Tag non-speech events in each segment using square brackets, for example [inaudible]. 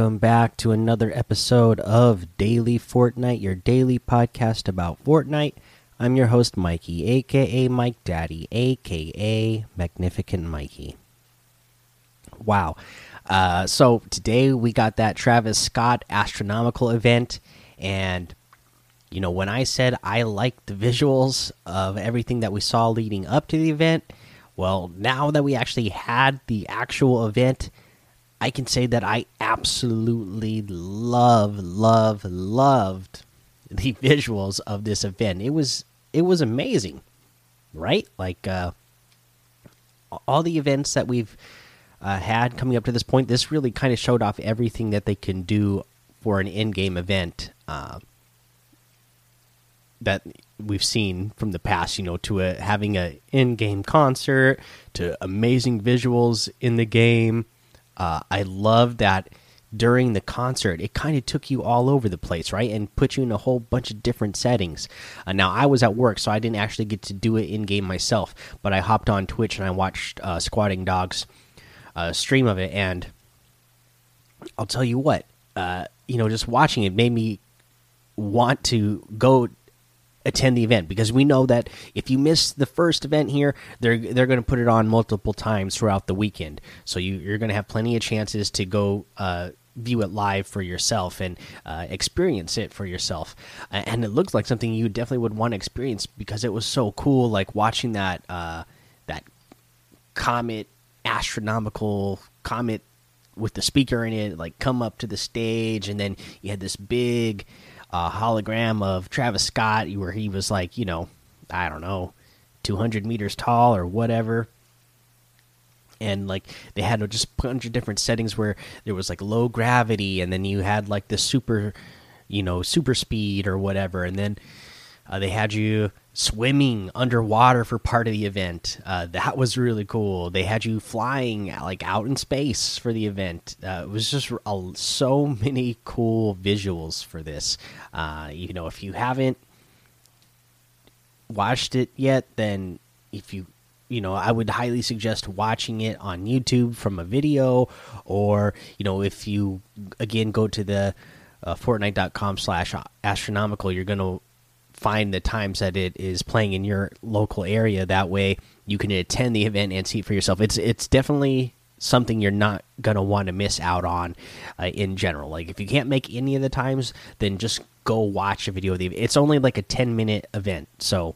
Welcome back to another episode of Daily Fortnite, your daily podcast about Fortnite. I'm your host, Mikey, aka Mike Daddy, aka Magnificent Mikey. Wow. Uh, so today we got that Travis Scott astronomical event, and you know, when I said I liked the visuals of everything that we saw leading up to the event, well, now that we actually had the actual event, I can say that I absolutely love, love, loved the [laughs] visuals of this event. It was it was amazing, right? Like uh, all the events that we've uh, had coming up to this point, this really kind of showed off everything that they can do for an in-game event uh, that we've seen from the past. You know, to a, having a in-game concert, to amazing visuals in the game uh, I love that during the concert, it kind of took you all over the place, right? And put you in a whole bunch of different settings. Uh, now, I was at work, so I didn't actually get to do it in game myself, but I hopped on Twitch and I watched uh, Squatting Dogs uh, stream of it. And I'll tell you what, uh, you know, just watching it made me want to go attend the event because we know that if you miss the first event here, they're they're going to put it on multiple times throughout the weekend. So you, are going to have plenty of chances to go uh, view it live for yourself and uh, experience it for yourself. And it looks like something you definitely would want to experience because it was so cool, like watching that uh, that comet astronomical comet with the speaker in it like come up to the stage and then you had this big uh, hologram of Travis Scott where he was like, you know, I don't know, 200 meters tall or whatever. And like they had just a bunch of different settings where there was like low gravity, and then you had like the super, you know, super speed or whatever, and then uh, they had you swimming underwater for part of the event. Uh, that was really cool. They had you flying like out in space for the event. Uh, it was just a, so many cool visuals for this. Uh, you know, if you haven't watched it yet, then if you you know, I would highly suggest watching it on YouTube from a video, or you know, if you again go to the uh, Fortnite.com slash astronomical, you're gonna find the times that it is playing in your local area. That way, you can attend the event and see it for yourself. It's it's definitely something you're not gonna want to miss out on uh, in general. Like if you can't make any of the times, then just go watch a video of the. Event. It's only like a ten minute event, so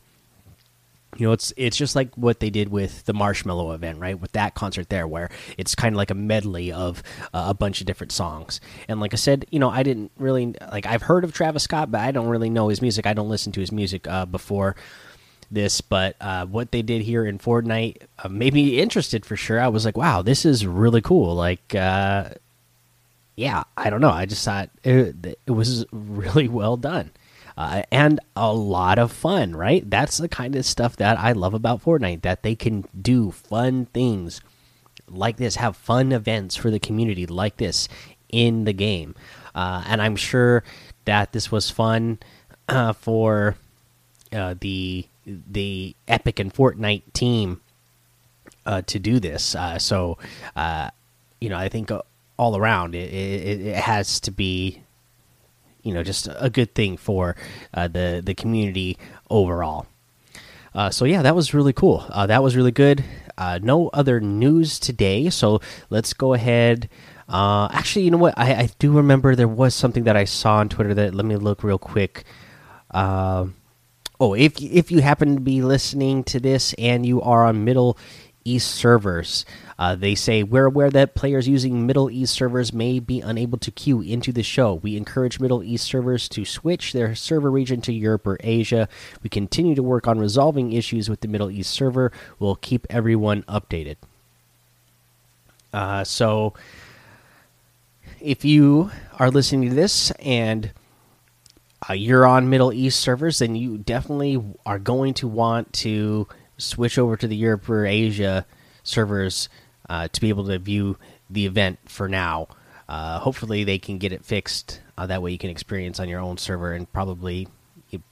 you know it's it's just like what they did with the marshmallow event right? With that concert there where it's kind of like a medley of uh, a bunch of different songs. And like i said you know i didn't really like i've heard of travis scott but i don't really know his music. I don't listen to his music uh, before this. But uh, what they did here in fortnite uh, made me interested for sure. I was like wow this is really cool. Like uh, yeah i don't know. I just thought it, it was really well done uh, and a lot of fun, right? That's the kind of stuff that I love about Fortnite that they can do fun things like this, have fun events for the community like this in the game. Uh, and I'm sure that this was fun uh, for uh, the the Epic and Fortnite team uh, to do this. Uh, so, you know, I think all around it, it, it has to be you know just a good thing for uh, the the community overall. Uh, so yeah, that was really cool. Uh, that was really good. Uh, no other news today, so let's go ahead. Uh, actually, you know what? I, I, do remember there was something that I saw on Twitter that let me look real quick. Uh, oh, if if you happen to be listening to this and you are on Middle East servers, uh, they say we're aware that players using Middle East servers may be unable to queue into the show. We encourage Middle East servers to switch their server region to Europe or Asia. We continue to work on resolving issues with the Middle East server. We'll keep everyone updated. Uh, so, if you are listening to this and uh, you're on Middle East servers, then you definitely are going to want to switch over to the Europe or Asia servers uh, to be able to view the event for now. Uh, hopefully, they can get it fixed. Uh, that way, you can experience on your own server, and probably, you,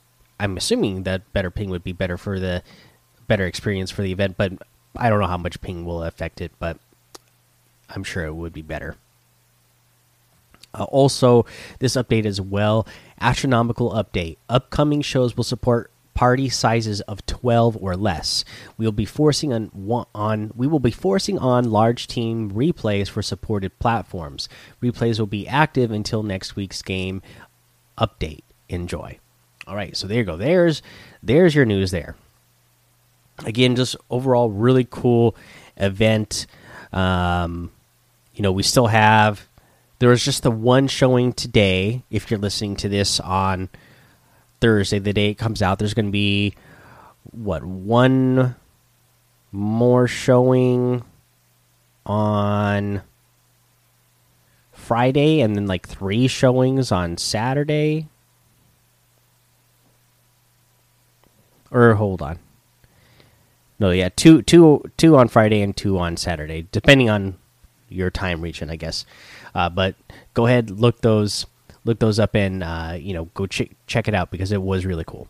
I'm assuming that better ping would be better for the better experience for the event. But I don't know how much ping will affect it, but I'm sure it would be better. Uh, also, this update as well astronomical update. Upcoming shows will support party sizes of 12 or less. We will be forcing on on we will be forcing on large team replays for supported platforms. Replays will be active until next week's game update. Enjoy. All right, so there you go. There's there's your news there. Again, just overall really cool event. Um, you know, we still have there was just the one showing today. If you're listening to this on Thursday, the day it comes out, there's going to be what one more showing on Friday, and then like three showings on Saturday. Or hold on. No, yeah, two, two, two on Friday and two on Saturday, depending on your time region, I guess. Uh, but go ahead, look those look those up and uh, you know go ch check it out because it was really cool.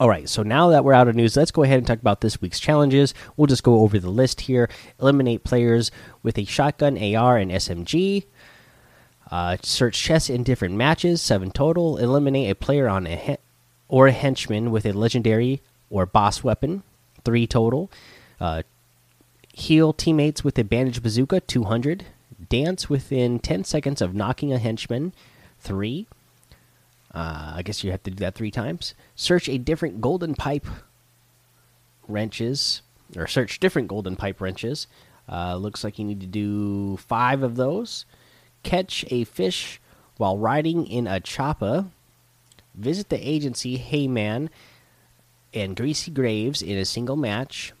All right, so now that we're out of news, let's go ahead and talk about this week's challenges. We'll just go over the list here. Eliminate players with a shotgun, AR, and SMG. Uh, search chests in different matches, seven total. Eliminate a player on a or a henchman with a legendary or boss weapon, three total. Uh, heal teammates with a bandage bazooka, 200 dance within 10 seconds of knocking a henchman. Three. Uh, I guess you have to do that three times. Search a different golden pipe wrenches, or search different golden pipe wrenches. Uh, looks like you need to do five of those. Catch a fish while riding in a choppa. Visit the agency Heyman and Greasy Graves in a single match.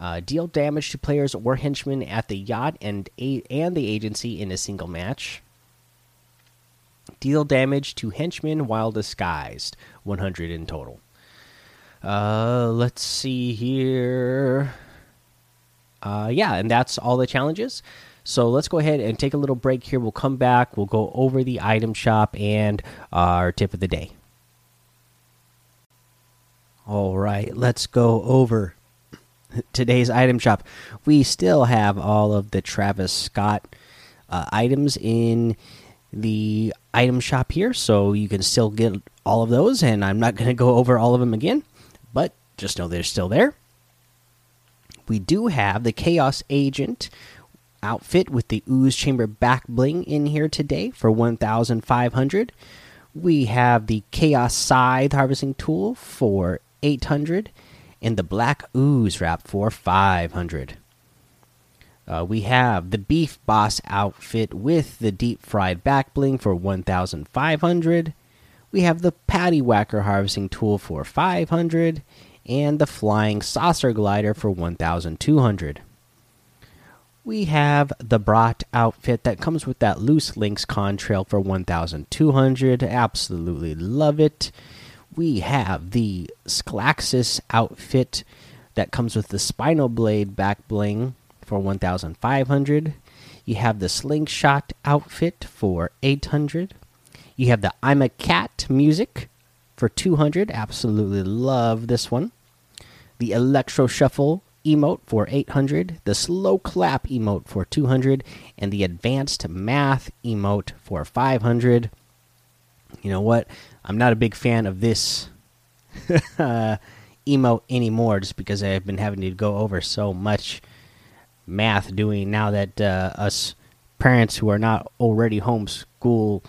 Uh, deal damage to players or henchmen at the yacht and and the agency in a single match. Deal damage to henchmen while disguised, 100 in total. Uh, let's see here. Uh, yeah, and that's all the challenges. So let's go ahead and take a little break here. We'll come back. We'll go over the item shop and our tip of the day. All right, let's go over today's item shop. We still have all of the Travis Scott uh, items in the item shop here, so you can still get all of those. And I'm not [laughs] going to go over all of them again, but just know they're still there. We do have the Chaos Agent outfit with the Ooze Chamber back bling in here today for 1,500. We have the Chaos Scythe harvesting tool for 800 and the Black Ooze wrap for 500. Uh, we have the Beef Boss outfit with the deep fried back bling for 1,500. We have the Patty Whacker harvesting tool for 500 and the Flying Saucer glider for 1,200. We have the Brat outfit that comes with that loose links contrail for 1,200. Absolutely love it we have the Sclaxus outfit that comes with the Spinal Blade back bling for 1,500. You have the Slingshot outfit for 800. You have the I'm a Cat music for 200. Absolutely love this one. The Electro Shuffle emote for 800. The Slow Clap emote for 200. And the Advanced Math emote for 500. You know what? I'm not a big fan of this [laughs] uh, emote anymore, just because I've been having to go over so much math doing now that uh, us parents who are not already homeschool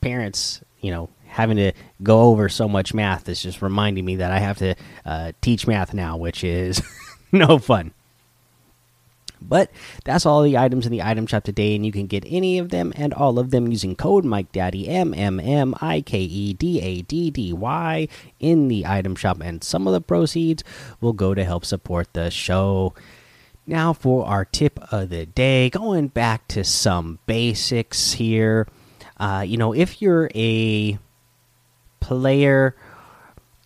parents, you know, having to go over so much math is just reminding me that I have to uh, teach math now, which is [laughs] no fun. But that's all the items in the item shop today, and you can get any of them and all of them using code Mike Daddy M M M I K E D A D D Y in the item shop, and some of the proceeds will go to help support the show. Now for our tip of the day, going back to some basics here. Uh, you know, if you're a player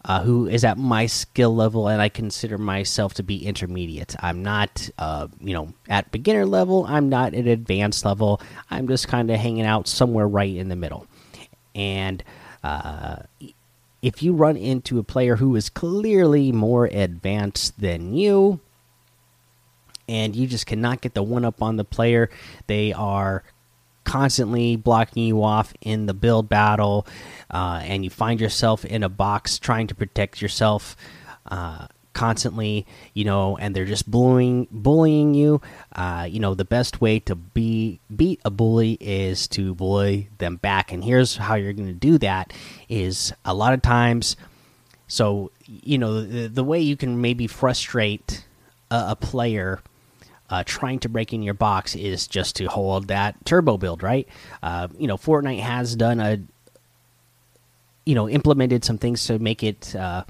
uh, who is at my skill level, and I consider myself to be intermediate. I'm not, uh, you know, at beginner level. I'm not at advanced level. I'm just kind of hanging out somewhere right in the middle. And uh, if you run into a player who is clearly more advanced than you, and you just cannot get the one up on the player, they are constantly blocking you off in the build battle, uh, and you find yourself in a box trying to protect yourself uh, constantly, you know, and they're just bullying bullying you. Uh, you know, the best way to be beat a bully is to bully them back. And here's how you're going to do that: is a lot of times. So you know the, the way you can maybe frustrate a, a player uh, trying to break in your box is just to hold that turbo build, right? Uh, you know, Fortnite has done a, you know, implemented some things to make it uh,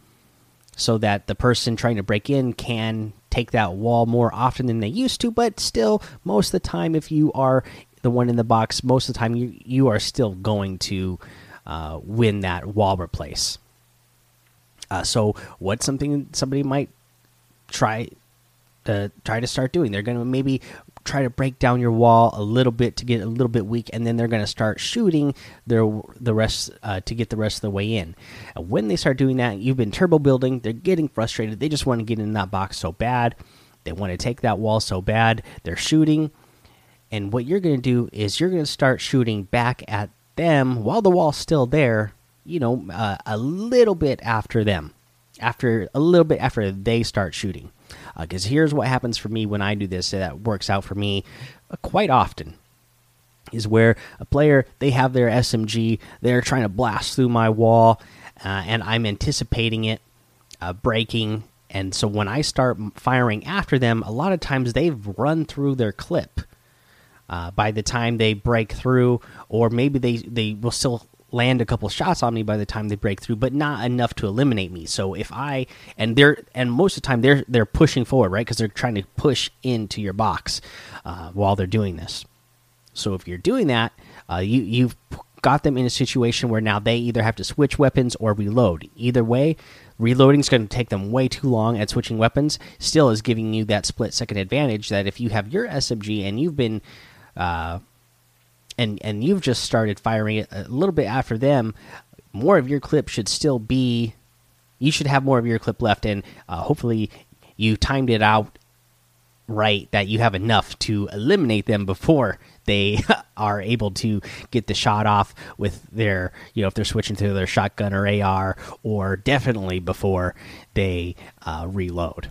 so that the person trying to break in can take that wall more often than they used to. But still, most of the time, if you are the one in the box, most of the time you you are still going to uh, win that wall replace. Uh, so, what's something somebody might try to try to start doing. They're going to maybe try to break down your wall a little bit to get a little bit weak, and then they're going to start shooting their the rest uh, to get the rest of the way in. And when they start doing that, you've been turbo building. They're getting frustrated. They just want to get in that box so bad. They want to take that wall so bad. They're shooting, and what you're going to do is you're going to start shooting back at them while the wall's still there. You know, uh, a little bit after them, after a little bit after they start shooting because uh, here's what happens for me when I do this that works out for me uh, quite often is where a player they have their SMG they're trying to blast through my wall uh, and I'm anticipating it uh, breaking. And so when I start firing after them a lot of times they've run through their clip uh, by the time they break through or maybe they they will still land a couple shots on me by the time they break through, but not enough to eliminate me. So if I and they're and most of the time they're they're pushing forward, right? Because they're trying to push into your box uh, while they're doing this. So if you're doing that, uh, you you've got them in a situation where now they either have to switch weapons or reload. Either way, reloading is going to take them way too long at switching weapons. Still is giving you that split second advantage that if you have your SMG and you've been uh, and and you've just started firing it a little bit after them, more of your clip should still be. You should have more of your clip left, and uh, hopefully you timed it out right that you have enough to eliminate them before they [laughs] are able to get the shot off with their you know if they're switching to their shotgun or AR or definitely before they uh, reload.